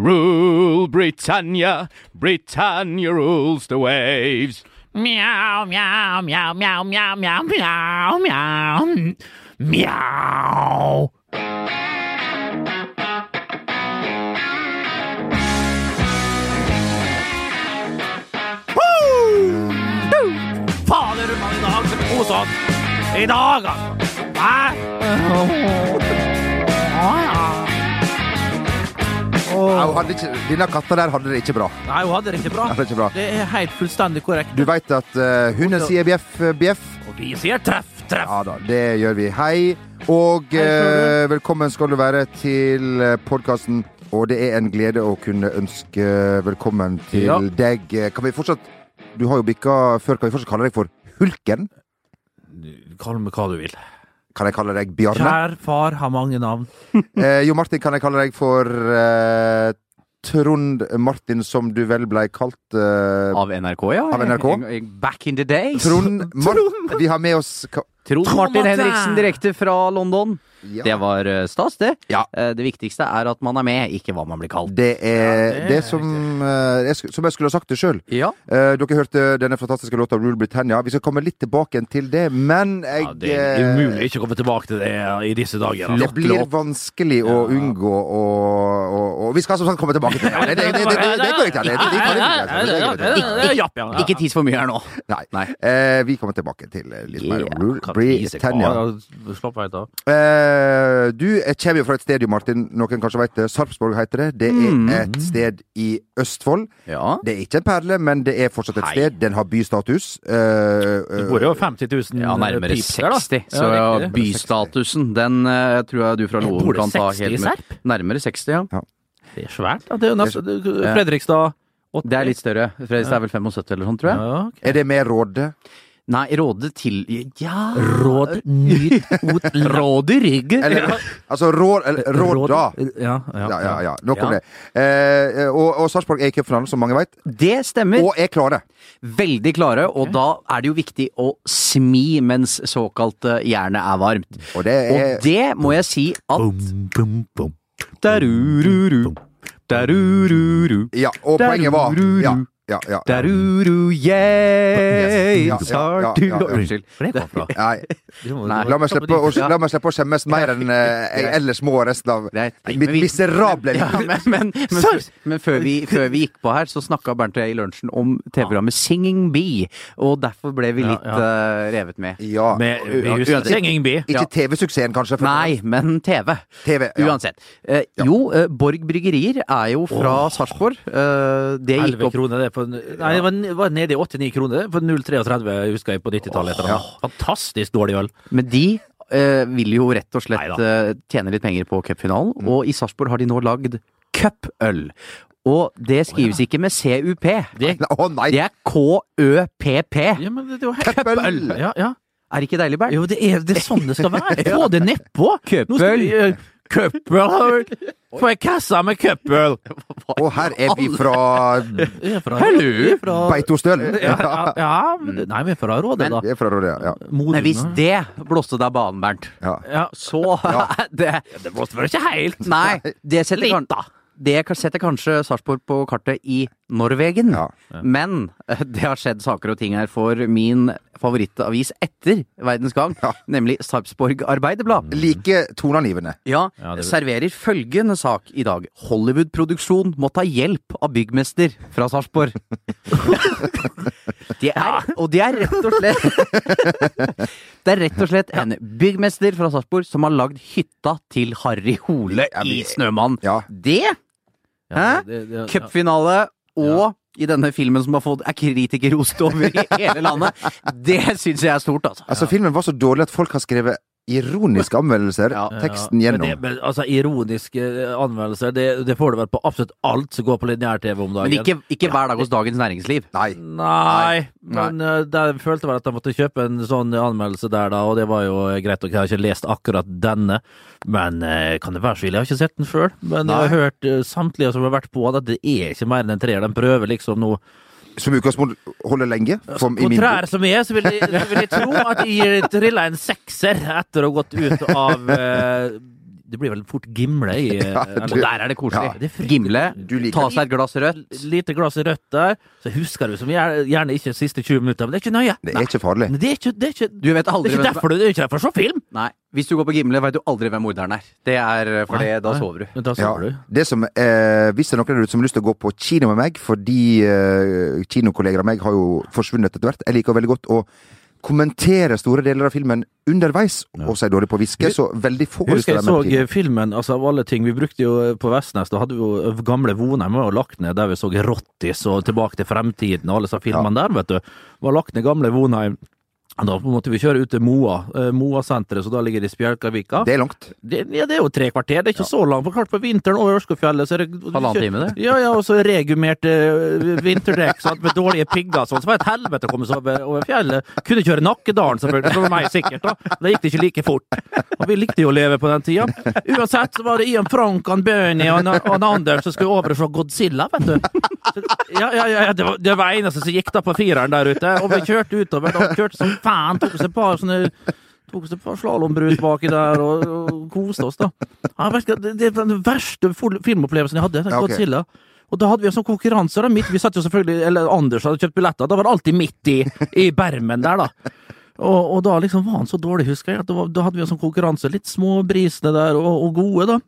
Rule Britannia, Britannia rules the waves. Meow, meow, meow, meow, meow, meow, meow, meow. Meow. Fader, mann, i dag skal vi oss. I dag, altså. Hæ? Hun ikke, denne katta der hadde det ikke bra. Nei, hun hadde det ikke bra. Det ikke bra. Det er helt fullstendig korrekt. Du veit at uh, hunden sier bjeff, eh, bjeff. Og vi sier treff, treff. Ja da, det gjør vi. Hei, og eh, velkommen skal du være til podkasten. Og det er en glede å kunne ønske velkommen til Ja. deg. Kan vi fortsatt Du har jo bikka før. Kan vi fortsatt kalle deg for Hulken? Kall meg hva du vil. Kan jeg kalle deg Bjarne? Kjær far har mange navn. Eh, jo Martin, kan jeg kalle deg for eh, Trond Martin, som du vel blei kalt? Eh, Av NRK, ja. Av NRK? Back in the days. Trond Mar Vi har med oss ka- Trond Trond Martin Martin. Henriksen direkte fra London. Ja. Det var stas, det. Ja. Det viktigste er at man er med, ikke hva man blir kalt. Det er det, det som, jeg, som jeg skulle ha sagt det sjøl. Ja. Dere hørte denne fantastiske låta Rule Britannia. Vi skal komme litt tilbake til det, men jeg Det er umulig ikke å komme tilbake til det i disse dager. Det blir vanskelig å unngå å, å, å Vi skal som sagt komme tilbake til det. Det, går ikke an. Ikke tis for mye her nå. Nei. Vi kommer tilbake til litt mer Rule Britannia. Slapp av du jeg kommer jo fra et sted, jo, Martin. Noen kanskje vet det. Sarpsborg heter det. Det er et sted i Østfold. Ja. Det er ikke en perle, men det er fortsatt et Hei. sted. Den har bystatus. Eh, Det bor jo 50 000 Ja, nærmere pip der, da. 60. Så Ja, ja, bystatusen, den uh, tror jeg du fra Loen kan ta 60 i helt med. Serp? Nærmere 60, ja. Det er svært. da. Det er jo nesten det- Fredrikstad 80. Det er litt større. Fredrikstad er vel 75 eller sånn, tror jeg. ja, okay. Er det med Råde? Nei, Råde til Ja Råd, nyt, ot, Råde i ryggen. Eller, altså råd eller, Råda. Ja, ja, Ja, ja, ja. Nok om det. Eh, og og Sarpsborg er i cupfinalen, som mange vet. Det stemmer. Og er klare. Veldig klare, og da er det jo viktig å smi mens såkalt jernet er varmt. Og det er Og det må jeg si at Bum, bum, bum. Darururu, darururu, Ja, og poenget var Ja, ja, ja. ja. daruru, yeah, ja, ja, ja, ja. Unnskyld. Hvor er det kom fra? Nei, la meg slippe å, la meg slippe å skjemmes mer enn eh, jeg ellers må resten av mitt miserable Ja, liv. men, men, men, før, men før, vi, før vi gikk på her, så snakka Bernt og jeg i lunsjen om TV-programmet Singing Bee, og derfor ble vi litt ja. eh, revet med. Ja. Singing Bee. Ikke TV-suksessen, kanskje? for- Nei, men TV. TV, ja. Uansett. Eh, jo, Borg Bryggerier er jo fra Sarpsborg. Eh, det gikk opp kroner, det. På, nei, det var, var nede i 89 kroner. For 0,33 husker jeg på 90-tallet. etter det. Fantastisk dårlig øl. Men de eh, vil jo rett og slett eh, tjene litt penger på cupfinalen, og i Sarpsborg har de nå lagd cupøl. Og det skrives ikke med CUP. Det, nei! Det er KØPP. ja, men det, det Køppøl! Ja, ja. Er ikke deilig, Bernt? Jo, det er, det er sånn det skal være. Få det nedpå! Eh, Cupøl! Får ei kasse med cupøl! Og her er vi fra Jeg Hallo! fra- Beitostølen. Ja, ja, ja, nei, vi er fra Råde, da. Vi er fra Råde, ja. Men hvis det blåste deg banen, Bernt, ja. ja. så det Det blåste vel ikke helt Nei, det setter, Litt, da. det setter kanskje Sarpsborg på kartet i Norwegen. Ja. Men eh, det har skjedd saker og ting her for min favorittavis etter Verdens Gang, Ja. nemlig Sarpsborg Arbeiderblad. Like toneangivende. Ja, Ja, det- serverer følgende sak i dag. Hollywood-produksjon må ta hjelp av byggmester fra Sarpsborg. Det er, og det er rett og slett Det er rett og slett en byggmester fra Sarpsborg som har lagd hytta til Harry Hole i Snømann. Ja. Det, Ja, Hæ? det- det- ja. cupfinale og i denne filmen som har fått er kritikerrost over i hele landet, det syns jeg er stort, altså. Altså, filmen var så dårlig at folk har skrevet ironiske anmeldelser. Ja. Teksten gjennom. Men, det, men altså, ironiske eh, anmeldelser, det, det får du vel på absolutt alt som går på lineær-TV om dagen. Men ikke, ikke hver dag hos Dagens Næringsliv. Nei. Nei, men uh, der følte vel at jeg måtte kjøpe en sånn anmeldelse der, da, og det var jo greit. Og jeg har ikke lest akkurat denne, men uh, kan det være så ille? Jeg har ikke sett den før. Men jeg har hørt uh, samtlige som har vært på, at det er ikke mer enn en treer. De prøver liksom nå Som utgangspunkt holder lenge. Som i Kontrær som jeg, så vil jeg, så vil jeg tro at jeg trilla en sekser etter å ha gått ut av eh, Det blir vel fort Gimle i eh, Ja, du, Og der er det koselig. Ja, det er Gimle, Du liker ta seg et glass rødt. Lite glass rødt der, så husker du som gjerne, gjerne ikke de siste 20 minutter, men det er ikke nøye. Det er ikke farlig. Det er ikke, det er ikke, Du vet det er ikke derfor du det er ikke derfor film! Nei. Hvis du går på Gimle, vet du aldri hvem morderen er. Det er for det, da Nei, sover du. men Da Ja, sover du. det som, eh, hvis det er noen der ute som har lyst til å gå på kino med meg, fordi eh, kinokolleger av meg har jo forsvunnet etter hvert. Jeg liker veldig godt å kommentere store deler av filmen underveis, og så er jeg dårlig på å hviske, så veldig få Husker jeg så eh, filmen, altså av alle ting Vi brukte jo på Vestnes, da hadde vi jo gamle Vonheim var lagt ned, der vi så Rottis og Tilbake til fremtiden og alle disse filmene der, vet du. Var lagt ned gamle Vonheim. Da måtte vi kjøre ut til Moa, eh, Moa-senteret, så da ligger det i Spjelkavika. Det er langt. Det, ja, det er jo tre kvarter, det er ikke så langt. For klart på vinteren over Ørskogfjellet så er det Halvannen time, det. Ja, ja, og så regumerte eh, vinterdekk sant, med dårlige pigger og sånn. Så var det et helvete å komme seg over, over fjellet. Kunne kjøre Nakkedalen, selvfølgelig, for meg sikkert. da. Da gikk det ikke like fort. Og vi likte jo å leve på den tida. Uansett så var det Ian Frank, han Bernie og han Anders som skulle over og se Godzilla, vet du. Så, ja, ja, ja, det var det var eneste som gikk da på fireren der ute. Og vi kjørte utover. Da kjørte som faen. Tok oss et par sånne tok oss et par slalåmbrus baki der og, og koste oss, da. Ja, det, det var den verste filmopplevelsen jeg hadde. Ja, okay. Godzilla. Og da hadde vi en sånn konkurranse. da, midt, Vi satt jo selvfølgelig, eller Anders hadde kjøpt billetter. Da var det alltid midt i, i bermen der, da. Og, og da liksom var han så dårlig, husker jeg. var, da hadde vi en sånn konkurranse. Litt små brisene der, og, og gode, da.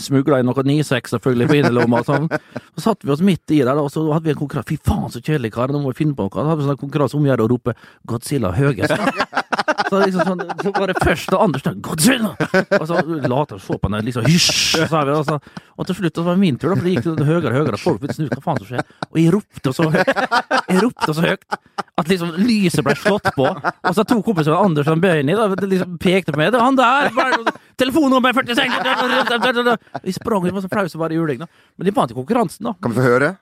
Smugla inn noe 9-6 selvfølgelig på innerlomma. Sånn. Så satt vi oss midt i der, og så hadde vi en konkurranse. Fy faen, så kjedelig, kar. Nå må vi finne på noe. Da hadde vi sånn konkurranse om å gjøre å rope 'Godzilla' høyest. Så, liksom sånn, så var det første og andre stund 'Godzilla!' Og så lot han se på den, liksom 'hysj'. Og, og til slutt så var det min tur, da, for det gikk det høyere og høyere. Folk ville snu, hva faen som skjer? Og jeg ropte så høyt, jeg ropte så høyt at liksom lyset ble slått på. Og så to kompiser, Anders og da, liksom pekte på meg. 'Det er han der!' Telefonnummer 46 Vi sprang, vi var så flaue som bare juling, da. Men de vant i konkurransen, da. Kan vi få høre?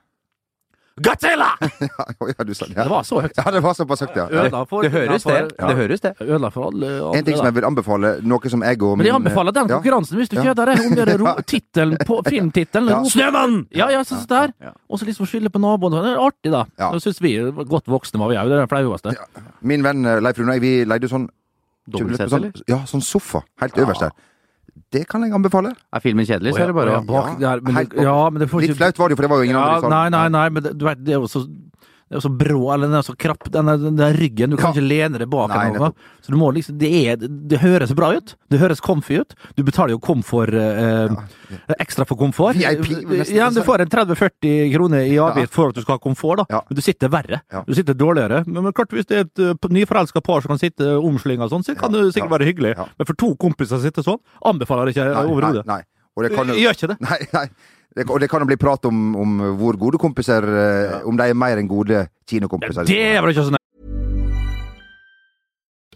Godzilla! Ja, ja, du sa det. Ja. Det var så høyt. ja, det var såpass høyt, ja. Ødela for, Det høres det. Det høres det. Ødela for alle andre. En ting som jeg vil anbefale, noe som jeg og min Men jeg anbefaler den Ja. konkurransen hvis du kjeder deg. Om det er tittelen på filmtittelen. Ja. Snømann! Ja, ja, sånn der. Og så liksom skylde på naboen. Det er artig, da. Ja. Det syns vi godt voksne var vi òg. Det er det flaueste. Min venn eh, Leif Rune og jeg, vi leide sånn Dobbeltsett, sånn, eller? Ja, sånn sofa. Helt øverst der. Det kan jeg anbefale. Er filmen kjedelig, så er det bare å Ja, ja, men det får Litt flaut var det jo, for det var jo ingen ja, andre i salen. Nei, nei, nei, men det, du vet, det er jo er så brå, eller den er så krapp, den, er, den der ryggen, du kan Ja. ikke lene deg bak Nei, noe. Så du må liksom, det, er, det høres bra ut, det høres comfy ut. Du betaler jo komfort, eh, ekstra for komfort. VIP, nesten. Ja, du får en 30-40 kroner i avgift for at du skal ha komfort, da. Ja. Men du sitter verre. Ja. Du sitter dårligere. Men, men klart, hvis det er et uh, nyforelska par som kan sitte omslinga og sånn, så kan det sikkert Ja. være hyggelig. Ja. Men for to kompiser som sitter sånn, anbefaler jeg ikke overhodet. Og Gjør ikke det. Nei, nei. Det, og det kan jo bli prat om, om hvor gode kompiser eh, Om de er mer enn gode kinokompiser. Det var ikke sånn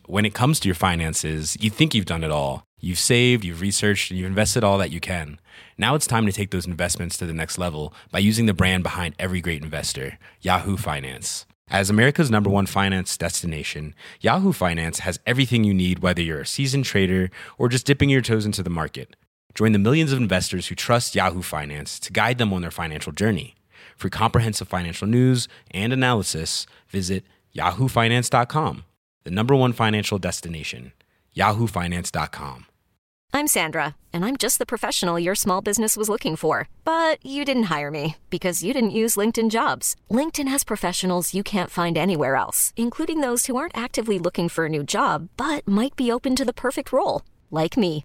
when it comes to your finances, you think you've done it all. You've saved, you've researched, and you've invested all that you can. Now it's time to take those investments to the next level by using the brand behind every great investor, Yahoo Finance. As America's number one finance destination, Yahoo Finance has everything you need, whether you're a seasoned trader or just dipping your toes into the market. Join the millions of investors who trust Yahoo Finance to guide them on their financial journey. For comprehensive financial news and analysis, visit yahoofinance.com, the number one financial destination, yahoofinance.com. I'm Sandra, and I'm just the professional your small business was looking for. But you didn't hire me because you didn't use LinkedIn jobs. LinkedIn has professionals you can't find anywhere else, including those who aren't actively looking for a new job but might be open to the perfect role, like me.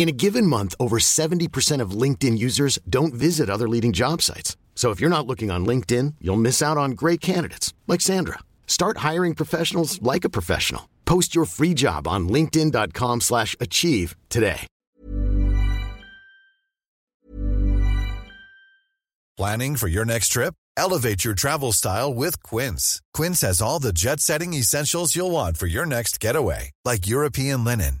In a given month, over 70% of LinkedIn users don't visit other leading job sites. So if you're not looking on LinkedIn, you'll miss out on great candidates like Sandra. Start hiring professionals like a professional. Post your free job on linkedin.com/achieve today. Planning for your next trip? Elevate your travel style with Quince. Quince has all the jet setting essentials you'll want for your next getaway, like European linen,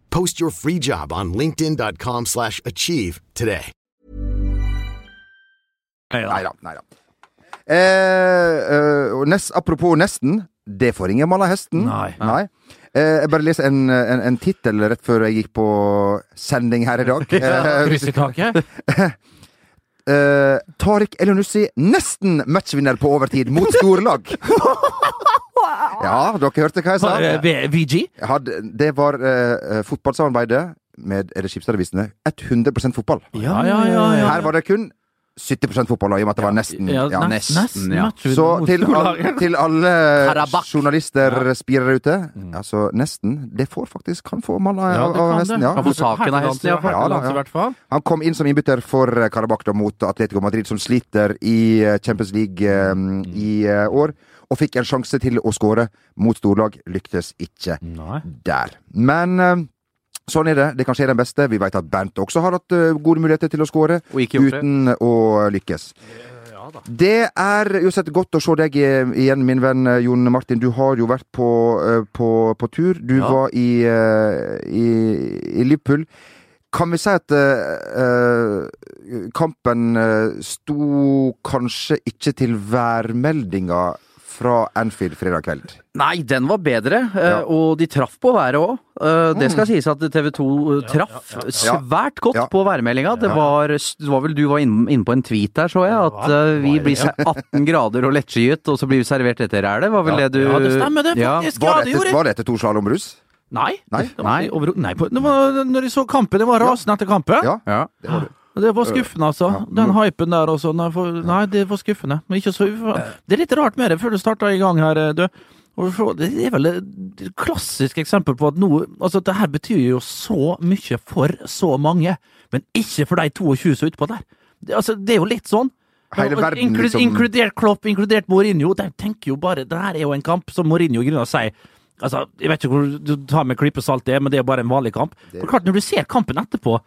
Post your free job on linkedin.com/achieve slash achieve today. Nei da. Nei da. Eh, eh, nest, apropos nesten. Det får ingen mala hesten. Nei. Eh, jeg bare leser en, en, en tittel rett før jeg gikk på sending her i dag. Eh, Kryss i taket. eh, Tariq Elionussi nesten matchvinner på overtid mot store lag. ja, dere hørte hva jeg sa? Eh, VG? Hadde, det var uh, fotballsamarbeidet med er det Skipstadavisene. 100 fotball. Ja, ja, ja. ja. Her var det kun 70 fotball, i og med at det var nesten. Ja, Ja, nest- nesten, nesten ja. Så til, all, til alle journalister spirer der ute, altså nesten Det får faktisk kan få malla Ja, av, av hesten. Ja. Kan få saken av hesten, i. Ja, ja. Han kom inn som innbytter for eh, Karabakh mot Atletico Madrid, som sliter i eh, Champions League eh, i eh, år. Og fikk en sjanse til å skåre mot storlag. Lyktes ikke Nei. der. Men eh, sånn er det. Det kan skje den beste. Vi vet at Bernt også har hatt eh, gode muligheter til å skåre, uten å lykkes. Det er uansett godt å se deg eh, igjen, min venn eh, Jon Martin. Du har jo vært på, eh, på, på tur. Du Ja. var i, eh, i, i Liverpool. Kan vi si at eh, eh, kampen eh, sto kanskje ikke til værmeldinga fra Anfield fredag kveld? Nei, den var bedre, eh, Ja. og de traff på været òg. Det skal sies at TV 2 traff svært godt Ja. på værmeldinga. Det var, var vel du var inne, på en tweet der, så jeg, at eh, vi blir 18 grader og lettskyet, og så blir vi servert dette rælet. Var vel det du Ja, det stemmer det, faktisk. Var Ja, det det etter, var dette to slalåmbrus? Nei. Nei? Nei. overho- Nei, på, var når de så kampen. Det var rasende etter kampen. Ja, Ja. det var det. Det var skuffende, altså. Den hypen der også. Nei, det var skuffende. Så Det er litt rart med det, før du starta i gang her, du. Det er vel et klassisk eksempel på at noe Altså, det her betyr jo så mye for så mange, men ikke for de 22 som er utpå der. Det, altså, det er jo litt sånn. Verden liksom- Inkludert Klopp, inkludert Mourinho. De tenker jo bare Det her er jo en kamp som Mourinho grunner sier Altså, Jeg vet ikke hvor du tar med klype salt det men det er jo bare en vanlig kamp. For klart, Når du ser kampen etterpå,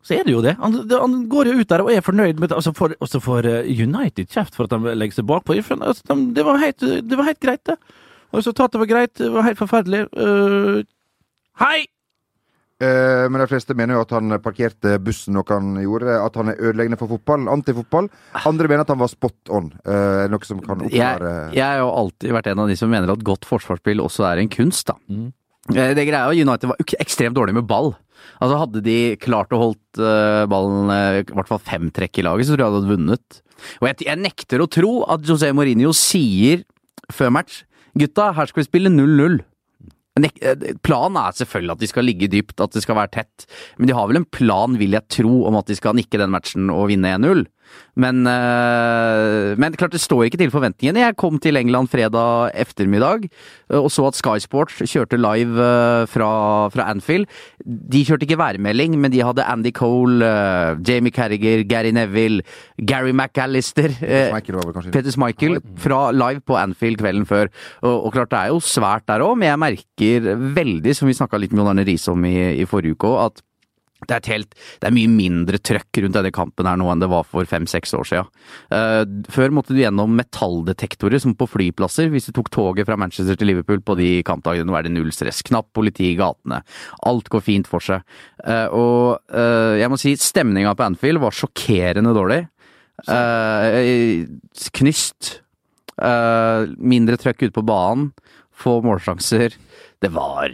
så er det jo det. Han, han går jo ut der og er fornøyd med det. Altså for, også for eh, United kjeft for at de legger seg bakpå. Skjønner, Altså, de, det, var helt, det var helt greit, det. Resultatet var greit. Det var helt forferdelig. Uh, hei! Uh, men de fleste mener jo at han parkerte bussen noe han gjorde. At han er ødeleggende for fotball. Antifotball. Andre mener at han var spot on. Uh, noe som kan Jeg, oppklare jeg har jo alltid vært en av de som mener at godt forsvarsspill også er en kunst, da. Eh, Det greia er United var ekstremt dårlig med ball. Altså Hadde de klart å holdt eh, ballen eh, i hvert fall fem trekk i laget, så tror jeg de hadde vunnet. Og jeg, jeg nekter å tro at José Mourinho sier før match Gutta, her skal vi spille 0-0. Eh, Planen er selvfølgelig at de skal ligge dypt, at det skal være tett. Men de har vel en plan, vil jeg tro, om at de skal nikke den matchen og vinne 1-0. Men, eh, men klart det står ikke til forventningene. Jeg kom til England fredag eftermiddag eh, og så at Sky Sports kjørte live eh, fra, fra Anfield. De kjørte ikke værmelding, men de hadde Andy Cole, Jamie Carriger, Gary Neville, Gary McAllister Petter Michael fra live på Anfield kvelden før. Og, og klart det er jo svært der òg, men jeg merker veldig, som vi snakka litt med Jon Arne Riise om i, i forrige uke òg, at det er, et helt, det er mye mindre trøkk rundt denne kampen her nå enn det var for fem-seks år siden. Eh, før måtte du gjennom metalldetektorer som på flyplasser hvis du tok toget fra Manchester til Liverpool på de kampdagene. Nå er det null stress. Knapp politi i gatene. Alt går fint for seg. Eh, og eh, jeg må si stemninga på Anfield var sjokkerende dårlig. Knyst. Mindre trøkk ute på banen. Få målsjanser. Det var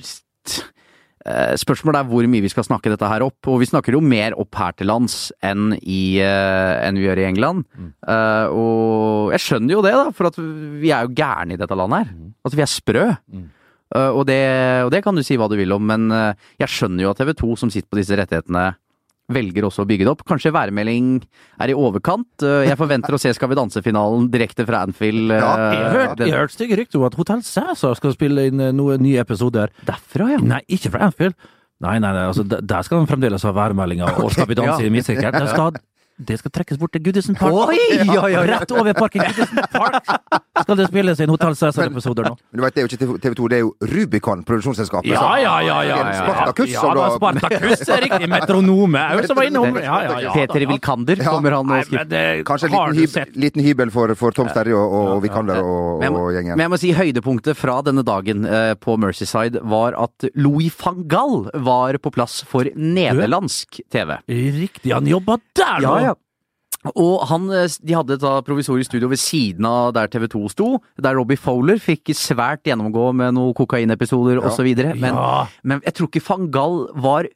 Spørsmålet er hvor mye vi skal snakke dette her opp. Og vi snakker jo mer opp her til lands enn, i, eh, enn vi gjør i England. Eh, og jeg skjønner jo det, da, for at vi er jo gærne i dette landet her. Altså, vi er sprø. Eh, og, det, og det kan du si hva du vil om, men eh, jeg skjønner jo at TV 2, som sitter på disse rettighetene, velger også å bygge det opp. Kanskje værmelding er i overkant. Eh, Jeg forventer å se Skal vi danse-finalen direkte fra Anfield. eh, Ja, Jeg har hørt, den- jeg har hørt stygge rykter om at Hotell Cæsar skal spille inn eh, noen nye episoder. Derfra, ja. Nei, ikke fra Anfield, Nei, nei, nei, altså, der- skal de fremdeles ha værmeldinga og skal vi danse i midtsekkeren. Det skal, det skal trekkes bort til Goodison Park. Oi, ja, ja, ja. Rett over parken Goodison Park skal det spilles inn Hotell Cæsar-episoder nå. Men du vet, det er jo ikke TV 2, det er jo Rubicon, produksjonsselskapet. Ja, ja, ja, ja. ja, Spartakus. Ja, da, Spartakus er riktig. Metronome er jo som var innom. Ja, ja, ja. Peter. Wilkander Ja. kommer han og skriver. Kanskje en liten, hyb liten hybel for, for Tom Sterry og, og, og Vikander og, gjengen. men jeg må si høydepunktet fra denne dagen eh, på Mercyside var at Louis van Gall var på plass for nederlandsk TV. Riktig, han jobba der nå! Ja, ja. Og han, eh, de hadde et provisorisk studio ved siden av der TV 2 sto, der Robbie Fowler fikk svært gjennomgå med noen kokainepisoder og osv. Men, Ja. men jeg tror ikke van Gall var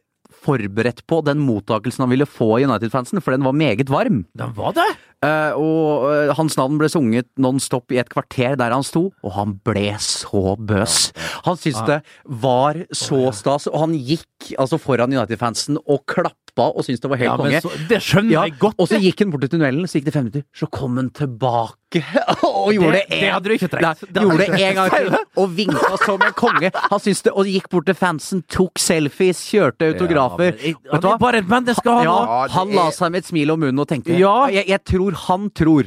forberedt på den mottakelsen han ville få i United-fansen, for den var meget varm. Den var det! Uh, og uh, hans navn ble sunget non stop i et kvarter der han sto, og han ble så bøs. Han syntes det var så stas, og han gikk altså foran United-fansen og klappa og syntes det var helt Ja, men konge. så, det skjønner Ja, jeg godt. og så gikk han bort til tunnelen, så gikk det fem minutter, så kom han tilbake og gjorde Det- det, det hadde du ikke trengt. Nei, Det gjorde det en gang til, og vinka som en konge. Han syntes det, og gikk bort til fansen, tok selfies, kjørte autografer. Ja, men Vet du hva? bare et menneske, han Ja, òg. han la seg med et smil om munnen og tenkte Ja. jeg, jeg tror han tror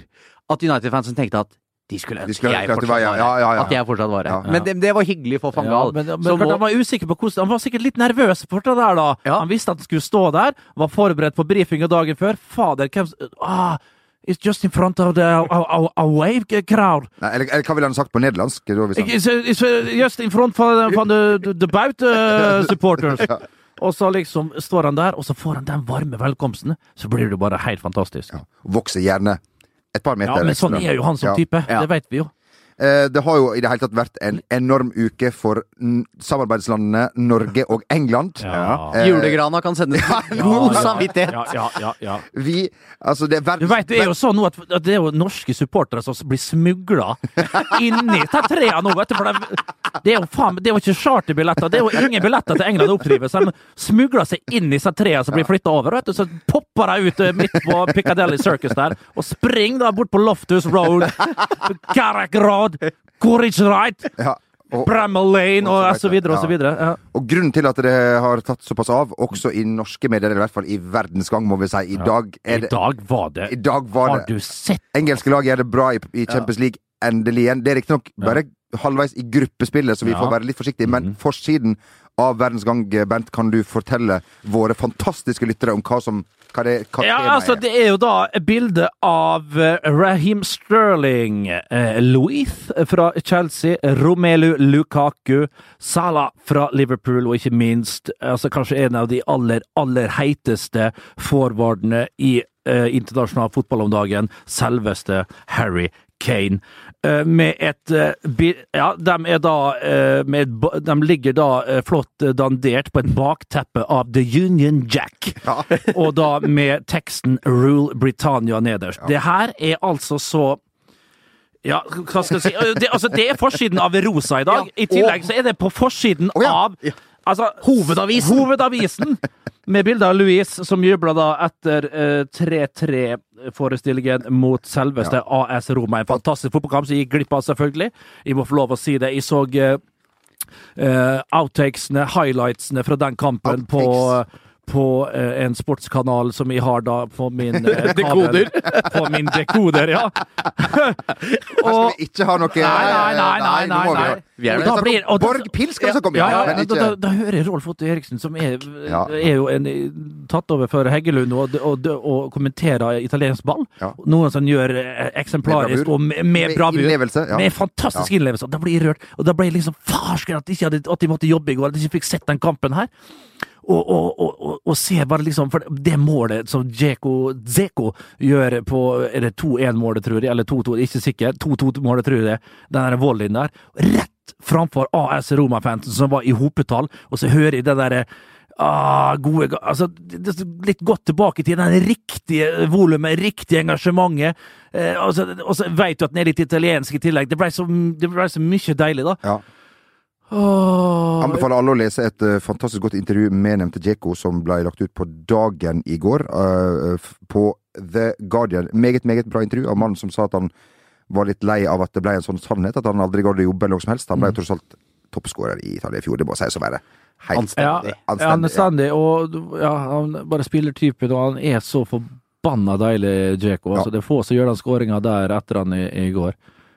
at United-fansen tenkte at de skulle De ønske skulle jeg fortsatt var ja, ja, ja. At jeg fortsatt var her. Ja. Men det, det var hyggelig for van Ja, Gaal. men, men klart, nå- han var usikker på hvordan Han var sikkert litt nervøs for det der, da. Ja. Han visste at han skulle stå der, var forberedt på brifinga dagen før. Fader, hvem ah, It's just in front of the a, a, a wave crowd. Nei, eller, eller hva ville han sagt på nederlandsk? Da, hvis han- It's, it's just in front of, the, the, the bout uh, supporters. Og så liksom står han der, og så får han den varme velkomsten. Så blir det bare helt fantastisk. ja, vokser gjerne et par meter. Ja, men sånn er jo han som type. Det vet vi jo. Eh, Det har jo i det hele tatt vært en enorm uke for samarbeidslandene Norge og England. Ja. Eh, Julegrana kan sendes med god samvittighet. Ja, ja, ja, ja. Vi Altså, det er Du vet, Det er jo sånn nå at, at det er jo norske supportere som blir smugla inni Ta trea nå, vet du. For det, det er jo faen Det er jo ikke charterbilletter, det er jo ingen billetter til England å oppdrive. Så de smugler seg inn i disse trea som blir flytta over, vet du. Så popper de ut eh, midt på Piccadilly Circus der, og springer da bort på Loftus Road, Road, Courage Right, ja, og, Bramall Lane og Og så videre og så Ja. videre. Ja. og grunnen til at det har tatt såpass av, også i norske medier, eller i hvert fall i verdensgang, må vi si, i dag er I dag var det I dag var Har det du sett Engelske lag gjør det bra i, i Champions League, endelig igjen. Det er riktignok bare halvveis i gruppespillet, så vi får være litt forsiktige. Men mm. forsiden av Verdensgang, Bent, kan du fortelle våre fantastiske lyttere om hva som hva det, hva Ja, altså? Det er jo da et bilde av eh, Raheem Sterling, eh, Louis fra Chelsea, Romelu Lukaku, Salah fra Liverpool, og ikke minst altså kanskje en av de aller, aller heiteste forwardene i eh, internasjonal fotball om dagen, selveste Harry Kane. Eh, med et eh, Ja, de er da eh, med De ligger da flott dandert på et bakteppe av The Union Jack. Og da med teksten 'Rule Britannia' nederst. Det her er altså så ja, hva skal jeg si Det, altså, det er forsiden av Rosa i dag. I tillegg så er det på forsiden ja. av altså, hovedavisen. hovedavisen med bilde av Louise, som jubla da etter eh, 3-3-forestillingen mot selveste AS Roma. En fantastisk fotballkamp som gikk glipp av, selvfølgelig. Jeg må få lov å si det. Jeg så eh, eh, outtakesene, highlightsene fra den kampen på på eh, en sportskanal som jeg har da på min eh, Dekoder! På min dekoder, ja. Her skal vi ikke ha noe Nei, nei, nei, nei, nei, nei. Vi er da blir- og Borg Pils skal vi komme, om, Ja, ja, ja, da, da, hører jeg Rolf Otto Eriksen, som er, Ja. er jo en, tatt over for Heggelund, og, og, og kommenterer italiensk ball. Ja. Noe som gjør eh, eksemplarisk Med og med, med bravur. ja. Med fantastisk innlevelse. Da blir jeg rørt. Og da ble jeg liksom farsken at, at de måtte jobbe i går, at de ikke fikk sett den kampen her. Og, og, og, og, se bare liksom For det målet som Dzeko Zeko gjør på Er det 2-1-målet, tror jeg? Eller 2-2, ikke sikker. 2-2-målet, tror jeg. Den volleyen der. Rett framfor AS Roma-fansen som var i hopetall, og så hører jeg det derre Ah, gode altså, Litt godt tilbake til den riktige volumet, riktige engasjementet. Eh, og så og så vet du at den er litt italiensk i tillegg. Det blei så, ble så mye deilig, da. Ja. Åh, Anbefaler alle å lese et uh, fantastisk godt intervju med nevnte Djeko som ble lagt ut på dagen i går, uh, på The Guardian. Meget, meget bra intervju av mannen som sa at han var litt lei av at det ble en sånn sannhet, at han aldri gadd å jobbe eller noe som helst. Han ble mm. tross alt toppskårer i Italia i fjor. Det må sies å være helt Anstendig. Ja, ja, anstendig. Og ja, han bare spiller typen, og han er så forbanna deilig, Djeko. Altså, Det er få som gjør den skåringa der etter han i, i går.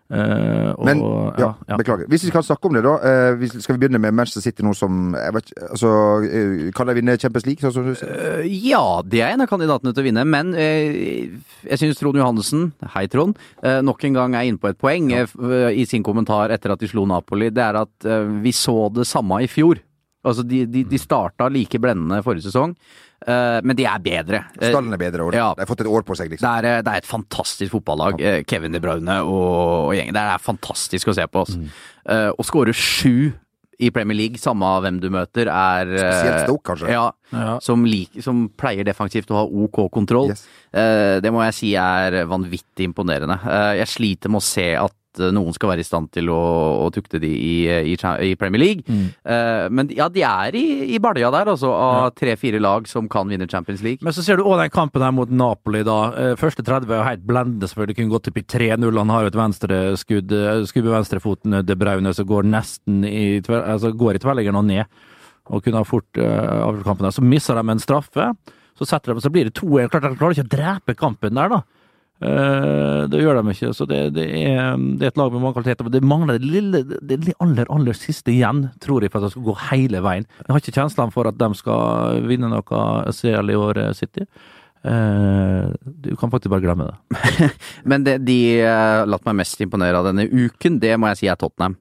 Eh, og, Men ja, ja. beklager. Hvis vi kan snakke om det, da. Eh, skal vi begynne med Manchester City nå som vet, altså, eh, Kan de vinne Champions League? Sånn som du sier? Ja, det er en av kandidatene til å vinne, men jeg syns Trond Johannessen, hei Trond, nok en gang er inne på et poeng ja. i sin kommentar etter at de slo Napoli. Det er at vi så det samme i fjor. Altså, de, de, de starta like blendende forrige sesong, uh, men de er bedre. Eh, Stallen er bedre, og ja. de har fått et år på seg, liksom. Det er, eh, det er et fantastisk fotballag. Ja. Kevin De Bruyne og, og gjengen. Det er fantastisk å se på. Altså. Uh, å skåre sju i Premier League, samme av hvem du møter, er Spesielt Stoke, kanskje. Ja, Ja. som, like, som pleier defensivt å ha OK kontroll. Yes. Uh, det må jeg si er vanvittig imponerende. Uh, jeg sliter med å se at eh, noen skal være i stand til å, å tukte de i, i, i Premier League. Eh, men ja, de er i, i balja der, altså, av tre-fire lag som kan vinne Champions League. Men så ser du òg den kampen her mot Napoli, da. Eh, Første 30 er jo helt blendende, selvfølgelig. Kunne gått opp i 3-0. Han har jo et venstreskudd, skudd med venstrefoten, De Braune, som går nesten i, altså går i tverrliggeren og ned. Og kunne ha fort uh, avgjort kampen der. Så misser de en straffe. Så setter de, så blir det 2-1. Klart de klarer ikke å drepe kampen der, da. Eh, det gjør de ikke. Så det, det, er, det er et lag med mange kvaliteter. men Det mangler det lille, det aller, aller siste igjen, tror jeg, for at de skal gå hele veien. Jeg har ikke kjenslene for at de skal vinne noe CL i år, City. Uh, du kan faktisk bare glemme det. Men det de uh, latt meg mest imponere av denne uken, det må jeg si er Tottenham.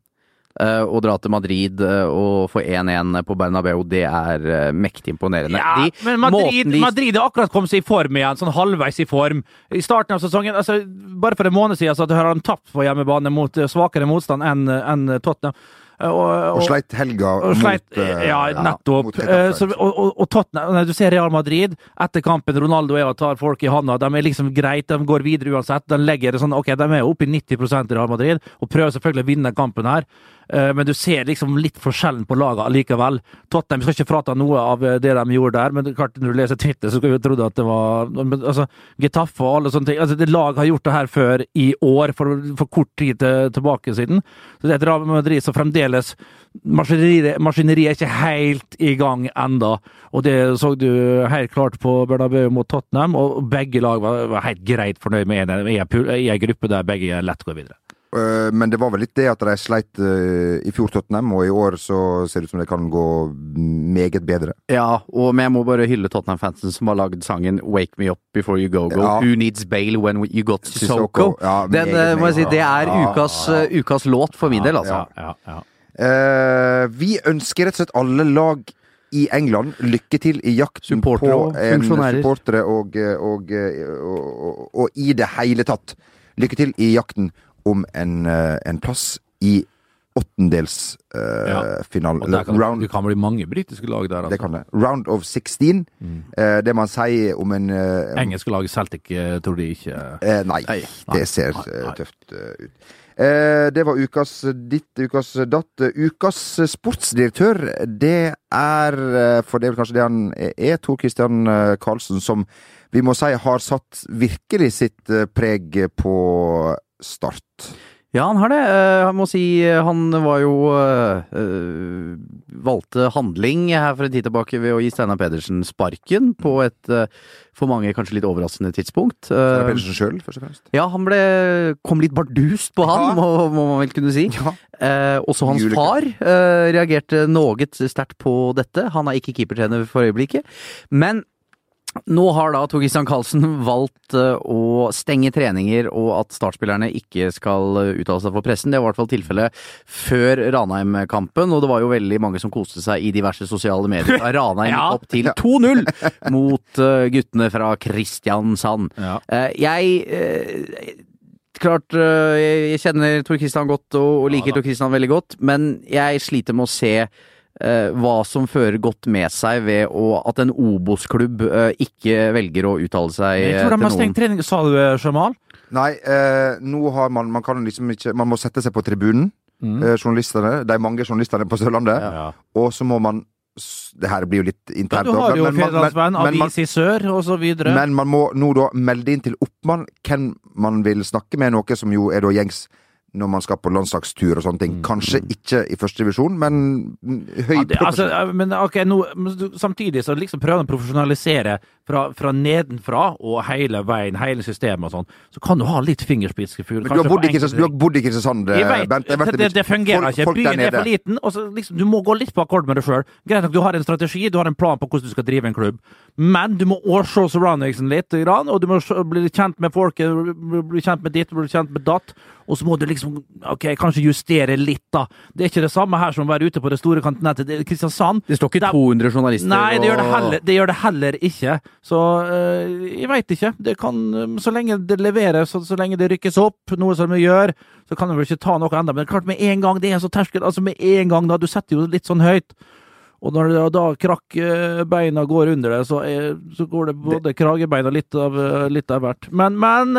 Eh, å dra til Madrid eh, og få 1-1 på Bernabeu, det er eh, mektig imponerende. De- men Madrid, de- Madrid har akkurat kommet seg i form igjen, sånn halvveis i form. I starten av sesongen, altså, bare for en måned siden, så har de tapt på hjemmebane mot svakere motstand enn en Tottenham. Og, Og, Og sleit helga og sleit, mot ja, nettopp. mot Eh, så, og, og, og Tottenham, når du ser Real Madrid etter kampen Ronaldo og og tar folk i handa, de er liksom greit, de går videre uansett. De legger det sånn, ok, de er oppe i 90% i Real Madrid og prøver selvfølgelig å vinne kampen her. Eh, Men du ser liksom litt forskjellen på laget likevel. Tottenham skal ikke frata noe av eh, det de gjorde der, men klart når du leser Twitter, så skulle du trodd at det var altså, Getafe og alle sånne ting. Altså, det lag har gjort det her før i år, for, for kort tid til, tilbake siden. Så det er et Real Madrid som fremdeles Maskineriet, maskineriet er ikke helt i gang enda, og det så du helt klart på Bernabeu mot Tottenham, og begge lag var, var helt greit fornøyd med en, en- en gruppe der begge lett går videre. Eh, Men det var vel litt det at de sleit eh, i fjor Tottenham, og i år så ser det ut som det kan gå meget bedre. Ja, og jeg må bare hylle Tottenham-fansen som har lagd sangen 'Wake Me Up Before You Go Go'. Ja. Who Needs Bail When You Got Sissoko. Ja, Den meget, eh, må jeg si, det er ukas, ukas låt for min del, altså. Ja, ja. Eh, vi ønsker rett og slett alle lag i England lykke til i jakten Supportere på en supportere og, og, og, og i det hele tatt. Lykke til i jakten om en, eh, en plass i åttendelsfinalen. Uh, ja. round, det kan bli mange britiske lag der. det Altså. kan det. Round of 16. Eh, det man sier om en uh, Engelske lag Celtic eh, tror de ikke nei, Nei. det ser Nei, tøft ut. Det var ukas ditt, ukas datt. Ukas sportsdirektør, det er For det er vel kanskje det han er, Tor Christian Karlsen, som vi må si har satt virkelig sitt preg på Start. Ja, han har det. Eh, Jeg må si eh, han var jo eh, Valgte handling her for en tid tilbake ved å gi Steinar Pedersen sparken på et eh, for mange kanskje litt overraskende tidspunkt. Steinar Pedersen sjøl, først og fremst. Ja, han ble kom litt bardust på han, Ja. må, må man vel kunne si. Ja. Eh, også hans Julika. far eh, reagerte noe sterkt på dette. Han er ikke keepertrener for øyeblikket. Men nå har da Tor Christian Karlsen valgt eh, å stenge treninger, og at startspillerne ikke skal eh, uttale seg for pressen. Det var i hvert fall tilfellet før Ranheim-kampen, og det var jo veldig mange som koste seg i diverse sosiale medier. Ranheim Ja. opp til 2-0 mot eh, guttene fra Kristiansand. Ja. Jeg Klart, jeg kjenner Tor Christian godt og, liker. Tor Christian veldig godt, men jeg sliter med å se hva som fører godt med seg ved å, at en Obos-klubb eh, ikke velger å uttale seg Jeg eh, tror de har stengt trening, sa du, eh, Jamal? Nei, eh, nå har man Man kan liksom ikke Man må sette seg på tribunen, eh, journalistene. De mange journalistene på Sørlandet. Ja. Og så må man Det her blir jo litt Ja, du har jo men- men- men- Fedrelandsvenn, men man- Avis i Sør og. Men man må nå da melde inn til oppmann hvem man vil snakke med, noe som jo er da gjengs når man skal på landslagstur og sånne ting. Kanskje ikke i første divisjon, men høy Ja, det, altså, men ok, nå, samtidig så liksom prøver han å profesjonalisere fra, fra nedenfra og hele veien, hele systemet og sånn. Så kan du ha litt fingerspitzgefühl. Men du har bodd ikke, Kristiansand, du har bodd i Kristiansand Bent. Jeg vet det, det fungerer folk, ikke. Byen er for liten. og så liksom, Du må gå litt på akkord med deg sjøl. Greit nok, du har en strategi, du har en plan på hvordan du skal drive en klubb, men du må også se surroundingsen litt, og du må bli kjent med folket, bli kjent med ditt, bli kjent med datt. Og så må du liksom ok, kanskje justere litt, da. Det er ikke det samme her som å være ute på det store kontinentet. Det er Kristiansand Det står ikke 200 journalister Nei, det gjør det heller, det gjør det heller ikke. Så øh, jeg veit ikke. Det kan, øh, så lenge det leveres, så, så lenge det rykkes opp, noe som vi gjør, så kan vi vel ikke ta noe enda. Men klart med en gang det er så terskel, altså med en gang da, du setter jo litt sånn høyt. Og når det, da krakkbeina går under det, så, er, så går det både kragebeina litt av, litt av hvert. Men, men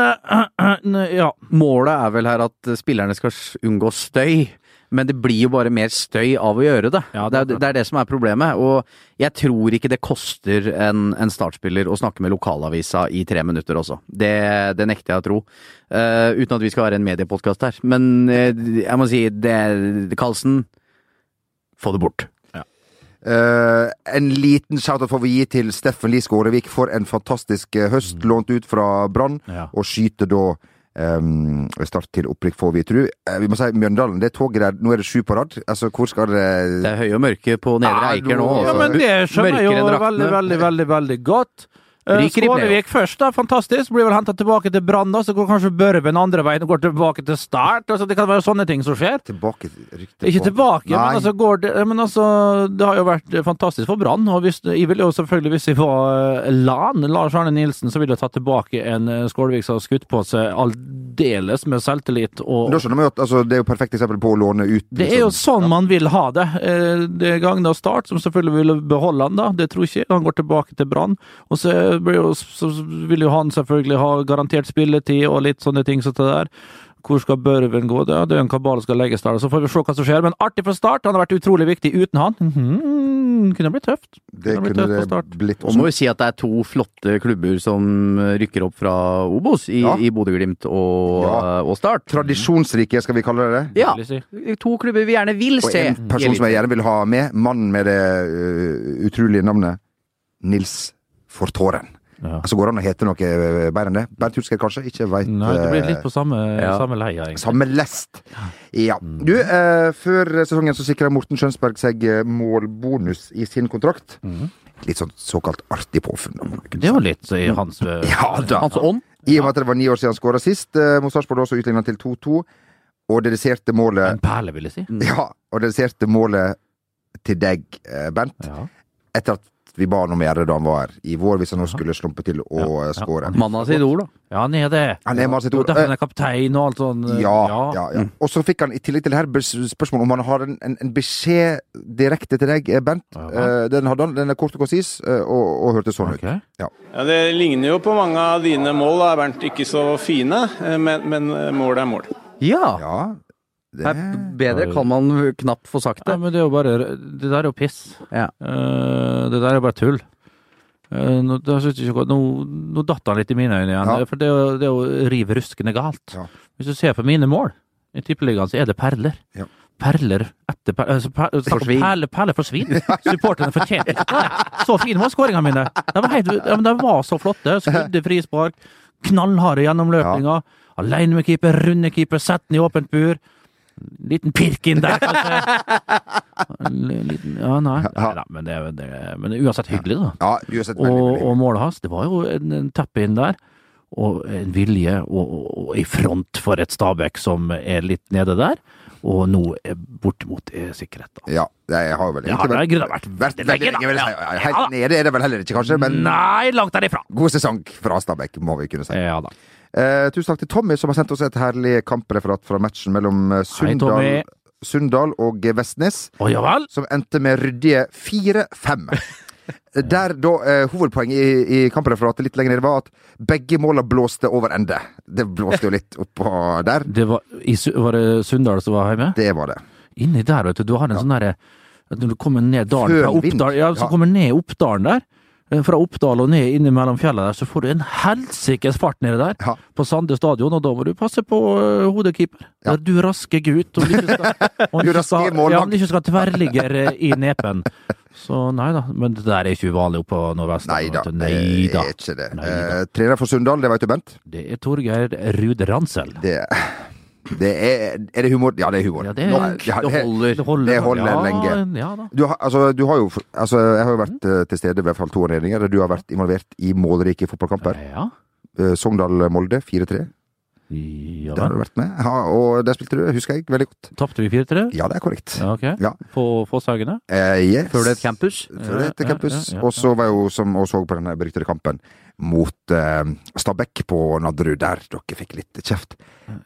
ja. Målet er vel her at spillerne skal unngå støy. Men det blir jo bare mer støy av å gjøre det. Ja, det, er, det er det som er problemet. Og jeg tror ikke det koster en, en startspiller å snakke med lokalavisa i tre minutter også. Det, det nekter jeg å tro. Uh, uten at vi skal være en mediepodkast her. Men uh, jeg må si, det Karlsen, få det bort. Uh, en liten shout-out får vi gi til Steffen Lie Skårevik for en fantastisk høst, lånt ut fra Brann, Ja. og skyter da um, start til opprykk, får vi tru. Uh, vi må si Mjøndalen, det toget der, nå er det sju på rad. Altså, hvor skal det Det er høye og mørke på Nedre Eiker nå. nå- Ja, altså. men det skjønner jeg jo veldig, veldig, veldig veldig godt. Eh, Skålevik først, da. Fantastisk. Blir vel henta tilbake til Brann, da. Så går kanskje Børven andre veien og går tilbake til Start. Altså, det kan være sånne ting som skjer. Tilbake rykte Ikke tilbake, Nei. men altså går det Men altså, det har jo vært fantastisk for Brann. Og hvis, jeg ville jo selvfølgelig, hvis jeg var eh, LAN, Lars Arne Nilsen, så ville jeg tatt tilbake en eh, Skålevik som har skutt på seg aldeles med selvtillit og Da skjønner vi at altså, det er jo perfekt eksempel på å låne ut. det er jo sånn sånn man vil ha det. Det er Gagna Start som selvfølgelig ville beholde han, da. Det tror jeg ikke. Han går tilbake til Brann. Og så, jo, så vil jo han selvfølgelig ha garantert spilletid og litt sånne ting som det der. Hvor skal Børven gå? Det er en kabal skal legges der. Så får vi se hva som skjer. Men artig fra start. Han har vært utrolig viktig uten han. Mhm, kunne blitt tøft. Det blitt kunne tøft det start. blitt. Og må jo si at det er to flotte klubber som rykker opp fra Obos, i, Ja. i Bodø-Glimt og, Ja. og Start. Tradisjonsrike, skal vi kalle det det? Ja. To klubber vi gjerne vil se. Og en person som jeg gjerne vil ha med, mannen med det uh, utrolige navnet Nils Fortåren. Ja. Altså, går det an å hete noe øh, bedre enn det? Bernt Hulsker, kanskje? Ikke veit Nei, det blir litt på samme, Ja. samme leia, egentlig. Samme lest. Ja. Du, eh, før sesongen så sikra Morten Skjønsberg seg eh, målbonus i sin kontrakt. Litt sånn såkalt artig påfunn. Det var litt i hans eh, Ja da. Hans ånd. I og med at det var ni år siden han skåra sist, eh, mot Sarpsborg, også så utligna han til 2-2. Og dediserte målet En perle, vil jeg si. Ja, og dediserte målet til deg, eh, Bernt, Ja. etter at vi ba han om å gjøre det da han var her i vår, hvis han nå skulle slumpe til å Ja, eh, skåre. Mannen har sitt ord, da. Ja, han er det. Han er sitt ord. Derfor han er kaptein og alt sånt. eh, Ja, ja, ja. Og så fikk han i tillegg til det her spørsmål om han har en, en, en beskjed direkte til deg, eh, Bent. Ja. Eh, Den hadde han, den er kort og konsis, eh, og, og hørtes sånn okay. ut. Ja. Ja, Det ligner jo på mange av dine mål, da, Bernt. Ikke så fine, eh, men, men mål er mål. Ja! ja. Det, bedre kan man knapt få sagt Ja, det. men det er jo bare Det der er jo piss. Ja. Eh, det der er jo bare tull. Eh, nå, nå, nå datt han litt i mine øyne igjen. Ja. For det er jo, det er jo riv ruskende galt. Ja. Hvis du ser på mine mål i Tippeligaen, så er det perler. Ja. Perler etter perler altså, per, Forsvinn. Perler, perler svin! Supporterne fortjente ikke det. Så fine var skåringene mine. De var, helt, ja, men de var så flotte. Skudde frispark, knallharde gjennomløpninger. Aleine med keeper, runde keeper, sett den i åpent bur. Liten pirk inn der, kanskje. Liten, ja, nei. Neida, men, det, det, men det er uansett hyggelig, da. ja, uansett veldig, Og, og målet hans, det var jo en, en teppe inn der. Og en vilje, og, og, og i front for et Stabæk som er litt nede der. Og nå bortimot er sikkerhet, da. Ja, jeg har vel Det har egentlig grunnen vært vært veldig lenge, da. jeg si, Helt nede er det vel heller ikke, kanskje, men Nei, langt derifra! god sesong fra Stabæk, må vi kunne si. Ja da. Eh, tusen takk til Tommy, som har sendt oss et herlig kampreferat fra matchen mellom eh, Hei, Tommy. Sunndal, Sunndal og Vestnes. oh, ja som endte med ryddige 4-5. Der da eh, hovedpoenget i, i kampreferatet litt lenger nede var at begge måla blåste over ende. Det blåste jo litt oppå der. Det var, i, var det Sunndal som var hjemme? Det var det. Inni der, vet du. Du har en sånn derre Når du kommer ned dalen Før fra Oppdalen Oppdal, ja, så Ja. kommer ned Oppdalen der, fra Oppdal og ned innimellom fjellene der, så får du en helsikes fart nede der, Ja. på Sande stadion, og da må du passe på uh, hodekeeper. Ja. Der Du raske gutt, om du ikke skal, om Du skal, ja, om du ikke skal tverrligge eh, i nepen. Så nei da, men det der er ikke uvanlig oppe på Nordvest. Nei da, det Nei da. er ikke det. Eh, trener for Sunndal, det vet du, Bent? Det er Torgeir Ruud Ransel. Det, det er Er det humor? Ja, det er humor. Ja, det er- Nå- ja, Det holder. Det holder, Det holder ja, lenge. Ja. Du har, altså, du har jo altså, Jeg har jo vært eh, til stede ved fall to anledninger der du har vært involvert i målrike fotballkamper. Ja. Eh, Sogndal-Molde 4-3. Ja Der har du vært med. Ja, og der spilte du, husker jeg veldig godt. Tapte vi 4-3? Ja, det er korrekt. Ja, ok. Ja. På Fosshaugene? Eh, yes. Før det het campus. Før det het campus. Og så var jeg jo som og så på den beryktede kampen mot eh, Stabæk på Nadderud, der dere fikk litt kjeft.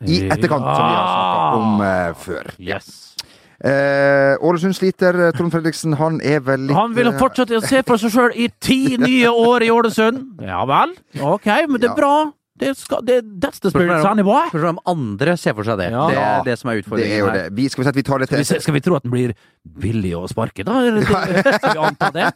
I etterkant, som vi har snakka om eh, før. Yes. Eh, Ålesund sliter. eh, Trond Fredriksen, han er vel litt Han vil eh, fortsette å se for seg sjøl i ti nye år i Ålesund! Ja vel, ok, men det er bra. Det skal, det, that's the spirit, of er! Spørsmålet er om andre ser for seg det. Ja. Det er det som er Det er utfordringen jo det. Vi, skal vi vi tar Skal vi, se- skal vi tro at den blir billig å sparke, da? Eller, skal vi anta det?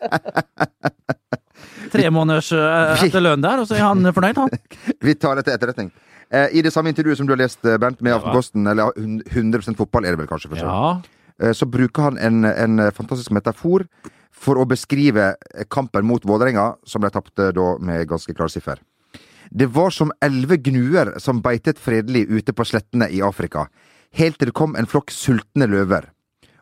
Tre måneders etter etterlønn der, og så er han fornøyd, han? Vi tar det til etterretning. Eh, I det samme intervjuet som du har lest, eh, Bernt, med. Aftenposten, eller hun- 100 fotball er det vel kanskje, for så. Ja. Eh, så bruker han en, en fantastisk metafor for å beskrive kampen mot Vålerenga, som de tapte da med ganske klar siffer. Det var som elleve gnuer som beitet fredelig ute på slettene i Afrika, helt til det kom en flokk sultne løver.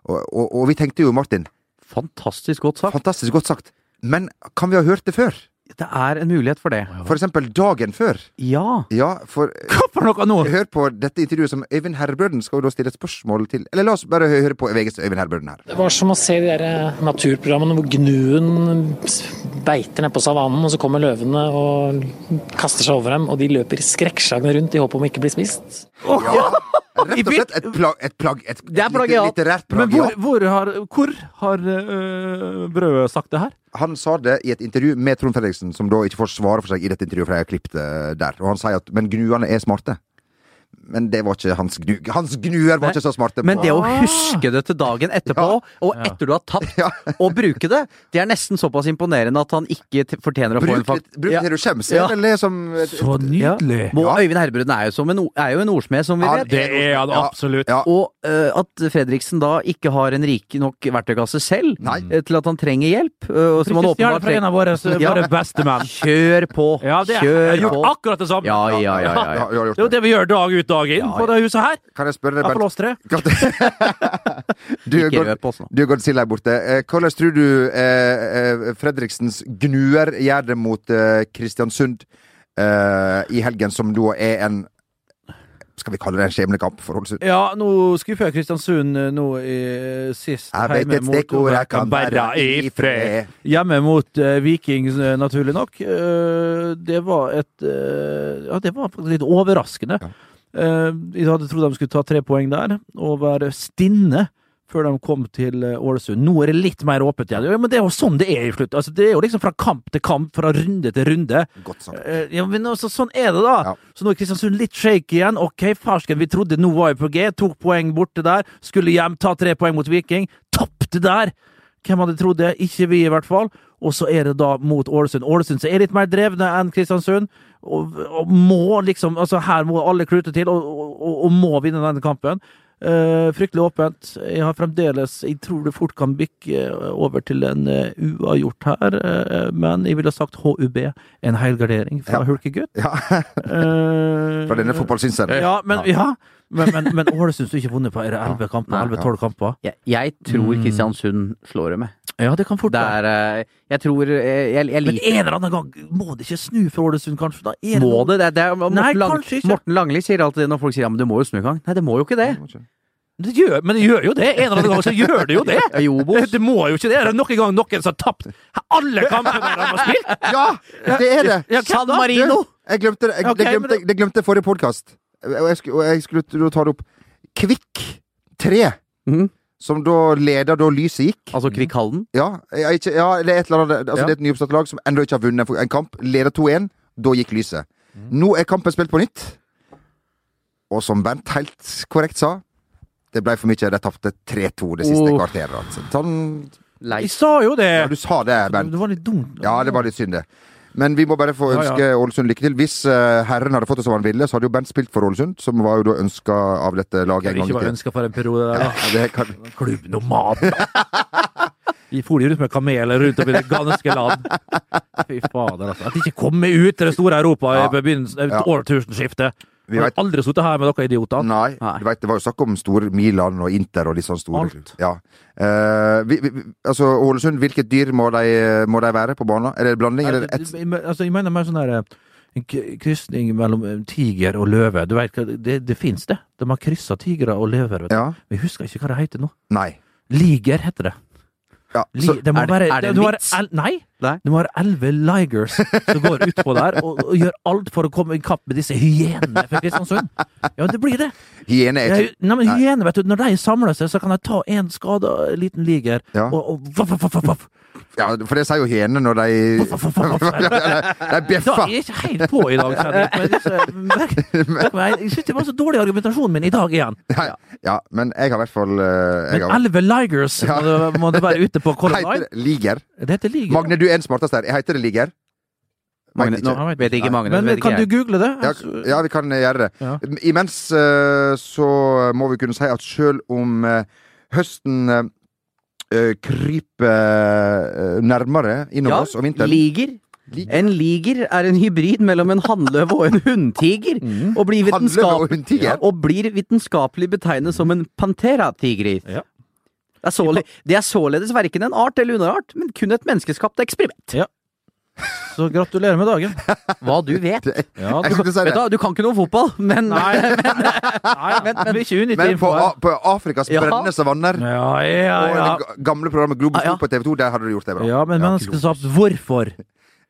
Og, og, og vi tenkte jo, Martin, Fantastisk godt sagt. fantastisk godt sagt, men kan vi ha hørt det før? Det er en mulighet for det. For eksempel dagen før? Ja. Ja, for Hva for noe nå? Hør på dette intervjuet som Øyvind Herbrøden skal jo da stille et spørsmål til Eller la oss bare høre på VGs Øyvind Herbrøden her. Det var som å se de der eh, naturprogrammene hvor gnuen beiter ned på savannen, og så kommer løvene og kaster seg over dem, og de løper skrekkslagne rundt i håp om å ikke bli spist. Rett og slett et plagg Et, plagg, et, et, et plagiat. litterært Men hvor, hvor har, hvor har øh, Brødet sagt det her? Han sa det i et intervju med Trond Fredriksen, som da ikke får svare for seg i dette intervjuet, for jeg har klippet det der. Og han sier at men gnuene er smarte. Men det var ikke hans gnu... Hans gnuer var Nei, ikke så smarte. Men det å huske det til dagen etterpå, og etter du har tapt, og bruke det, det er nesten såpass imponerende at han ikke fortjener å få en fakt... bruk det du skjemmes. Ja. Eller som Så nydelig! Ja. Ja. Øyvind Herbruden er jo, som en, er jo en ordsmed, som vi Ja, vet. Det er han Ja. absolutt. Ja. Og uh, at Fredriksen da ikke har en rik nok verktøykasse selv Nei. eh, til at han trenger hjelp. Uh, som han åpenbart fra en av våre, Ja. våre beste menn. Kjør på! Ja, det jeg har Kjør gjort akkurat det samme. Ja, ja, ja. ja, Ja, ja. Det er jo det. det vi gjør dag ut dag inn Ja, på det huset her. Kan jeg spørre deg, tre. Du, oss nå. du Godzilla her borte. Eh, Hvordan tror du eh, eh, Fredriksens gnuer gjør det mot eh, Kristiansund eh, i helgen, som da er en Skal vi kalle det en skjebnekamp for Ålesund? Ja, nå skuffer jeg Kristiansund eh, nå i sist Jeg vet et stikkord jeg kan bære i fred. Hjemme mot uh, Viking, naturlig nok. Uh, det var et uh, Ja, det var litt overraskende. Eh, jeg hadde trodd de skulle ta tre poeng der, og være stinne før de kom til eh, Ålesund. Nå er det litt mer åpent igjen. Ja, men det er jo sånn det er i slutt. Altså, det er jo liksom fra kamp til kamp, fra runde til runde. Godt sagt. Eh, Ja, men altså, sånn er det, da. Ja. Så nå er Kristiansund litt shaky igjen. Ok, farsken, vi trodde nå var vi på G. Tok poeng borte der. Skulle hjem, ta tre poeng mot Viking. Tapte der! Hvem hadde trodd det? Ikke vi, i hvert fall. Og så er det da mot Ålesund. Ålesund er litt mer drevne enn Kristiansund. Og, og må liksom Altså, her må alle klute til, og, og, og må vinne denne kampen. Uh, fryktelig åpent. Jeg har fremdeles Jeg tror det fort kan bikke over til en uh, uavgjort her, uh, men jeg ville sagt HUB. En heilgardering fra Ja. Hulkegutt. Ja, fra denne fotballsynseren. Ja, men, ja. Men, men, men Ålesund som ikke vunnet på er det 11 kamper, 11-12 kamper. Jeg, jeg tror Mm. Kristiansund slår dem med. Ja, det kan fort Det være. er eh, Jeg tror jeg, Jeg, jeg Men en eller annen gang må det ikke snu for Ålesund, kanskje? Da er Må det? det, det er, Morten, Nei, Lang. Morten Langli sier alltid det når folk sier ja, men du må jo snu en gang. Nei, det må jo ikke det. Det gjør, men det gjør jo det! En eller annen gang så gjør det jo det! Bos. Det må jo ikke det! Det er nok en gang noen som har tapt alle kampene de har spilt! Ja, det er det! Ja, San? Marino! Jeg glemte det, jeg, okay, det, glemte, det glemte forrige podkast. Og jeg skulle, og jeg skulle ta det opp. Kvikk 3, Mm. som da leder da lyset gikk. Altså Kvikkhallen? Ja, ikke, ja det er et eller annet Altså Ja. det er et nyoppstått lag som ennå ikke har vunnet en kamp. Leder 2-1. Da gikk lyset. Nå er kampen spilt på nytt. Og som Bernt helt korrekt sa, det ble for mye. De tapte 3-2 det siste oh. kvarteret. Altså. Sånn, Jeg sa jo det! Ja, du sa det, Bernt. Det var litt dumt. Ja, det var litt synd, det. Men vi må bare få Ja, ja. ønske Ålesund lykke til. Hvis uh, herren hadde fått det som han ville, så hadde jo Bent spilt for Ålesund, som var jo da ønska av dette laget en gang ikke i var ønska for en periode der, da. Ja, det kan... Klubbnomaden. Vi for de rundt med kameler rundt om i det ganske land. Fy fader, altså. At de ikke kommer ut til det store Europa Ja. i begynnelsen Ja. årtusenskiftet. Vi har aldri sittet her med dere idioter. Nei, Nei. vet, det var jo snakk om store Milan og Inter og litt sånn store Alt. Ja. Eh, vi, vi, altså, Ålesund, hvilket dyr må de, må de være på banen? Er det blanding, eller et altså, jeg mener mer sånn der eh, en krysning mellom eh, tiger og løve. Du vet, det, det fins det. De har kryssa tigre og løver. Vet du. Ja? Men jeg husker ikke hva det heter nå. Nei. Liger heter det. Ja, så, det må er det- være, er det en vits? el, nei, Nei. du må ha elleve ligers som går utpå der og, og gjør alt for å komme i kapp med disse hyenene fra Kristiansund. Ja, det blir det. hyene er ikke nei, men hyene, vet du, Når de samler seg, så kan de ta en skada liten liger Ja. og, og vaff, vaff, vaff, vaff. Ja, for det sier jo hyene når de. De bjeffer. Jeg er ikke helt på i dag, kjenner jeg. syns det var så dårlig argumentasjonen min i dag igjen. Ja, ja, men jeg har i hvert fall eh, Men elleve ligers Ja. må, du være ute på Color Line. det Liger? Det heter liger. Magne, du er den smarteste her. Heter det Liger? Magne, Vet nå ikke. vet ikke Magne. Men vet ikke kan du google det? Ja, Altså, ja, vi kan gjøre det. Ja. Imens eh, så må vi kunne si at selv om eh, høsten eh, eh, kryper eh, nærmere innover Ja, oss om vinteren liger. Liger. En liger er en hybrid mellom en hannløve og en hunntiger. Mm. Og, blir vitenskap- og? Ja, og blir vitenskapelig betegnet som en pantera-tigris. Ja. Det, såle, det er således verken en art eller underart, men kun et menneskeskapt eksperiment. Så gratulerer med dagen. Hva du vet. Ja, du, kan, Vet du, du kan ikke noe om fotball, men nei, nei, men, men men, unyttig Men på, på Afrikas Ja. brennende savanner Ja, ja, og ja. det ga- gamle programmet Globus Ah, ja. på TV2, der hadde du gjort det bra. Ja, men menneskeskapt, hvorfor?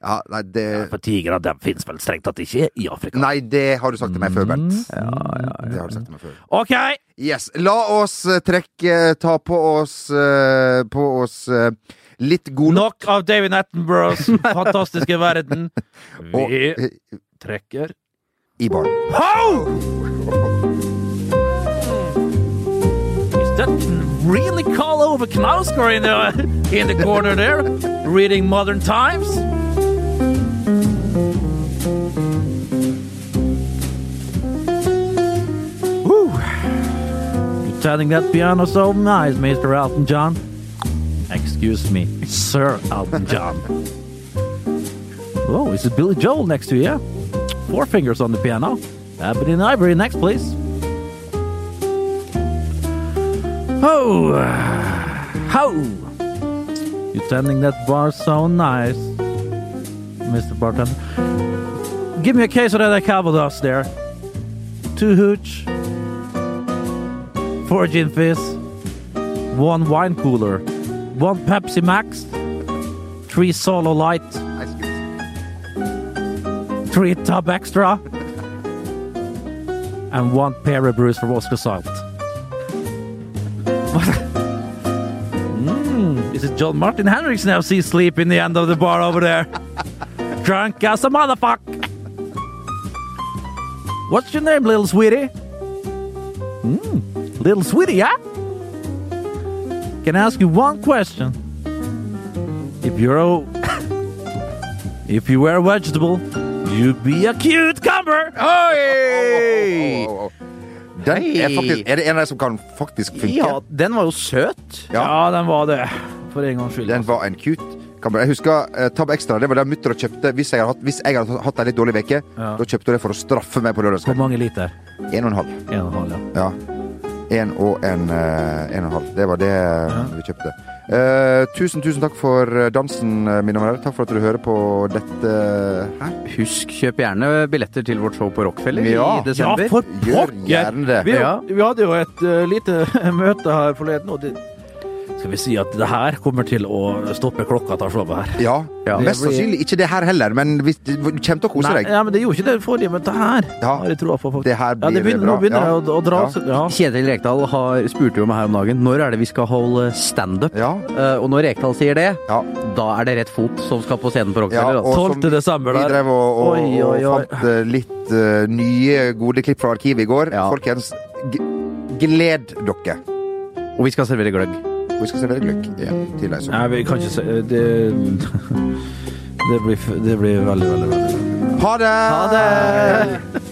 Ja, nei, det, For tigre, de fins vel strengt tatt ikke i Afrika. nei, det har du sagt til meg før, Bent. Mm. Det har du sagt til meg før. OK! Yes. La oss eh, trekke Ta på oss eh, På oss eh, litt god Nok av David Attenboroughs fantastiske verden. Vi eh, trekker i barn. Ho! Is that really call Ove Knausgård in the, in the corner there? Reading Modern Times? Woo! You're turning that piano so nice, Mr. Elton John. Excuse me, Sir Elton John. Oh, is it Billy Joel next to you? Four fingers on the piano. Ebony and Ivory next, please. Oh, uh, ho! You're tending that bar so nice, Mr. Bartender. Give me a case of that Calvados there. Two hooch, four gin fizz, one wine cooler, one Pepsi Max, three Solo Light, three Tub Extra, and one Perry Bruce from Oscar Salt. mm, is it John Martin Henriksen now see sleep in the end of the bar over there? Drunk as a motherfucker. What's your name, little sweetie? Mm, little sweetie, yeah? Can I ask you one question? If you're a if you were a vegetable, you'd be a cucumber. Oi! Den er, faktisk, er det en av de som kan faktisk funke? Ja, den var jo søt. Ja. Ja, den var det. For en gangs skyld. Den var en cute. Jeg husker uh, Tab Extra. Det var det mutter'n kjøpte hvis jeg hadde hatt, hvis jeg hadde hatt en litt dårlig uke. Ja. Da kjøpte hun det for å straffe meg på Hvor mange liter? En og en halv. En og en halv, ja. Ja. En og en, eh, en og en halv. Det var det vi kjøpte. Uh, tusen, tusen takk for eh, dansen, eh, mine venner. Takk for at du hører på dette her. Husk, kjøp gjerne billetter til vårt show på Rockfeller Ja. i desember. Ja, for pokker! Vi, Ja. vi hadde jo et uh, lite møte her forleden, og det skal vi si at det her kommer til å stoppe klokka til showet her. Ja. Ja. Mest blir- sannsynlig ikke det her heller, men hvis, du kommer til å kose Nei, deg. ja, men det gjorde ikke det forrige møtet her. Ja. Har jeg troa på, faktisk. Det her ja, det begynner, bra. Nå begynner Ja. det å, å dra Ja. Ja. Kjetil Rekdal har, spurte jo meg her om dagen når er det vi skal holde standup. Ja. Uh, og når Rekdal sier det, Ja. da er det rett fot som skal på scenen på Ja, Rockefeller. og altså. som 12. desember Vi drev og, og, Oi, oi, oi. og fant uh, litt uh, nye, gode klipp fra arkivet i går. Ja. Folkens, g gled dere. Og vi skal servere gløgg. Vi skal servere gløgg igjen til deg. Nei, vi kan ikke se det, det, blir, det blir veldig, veldig, veldig Ha det! Ha det!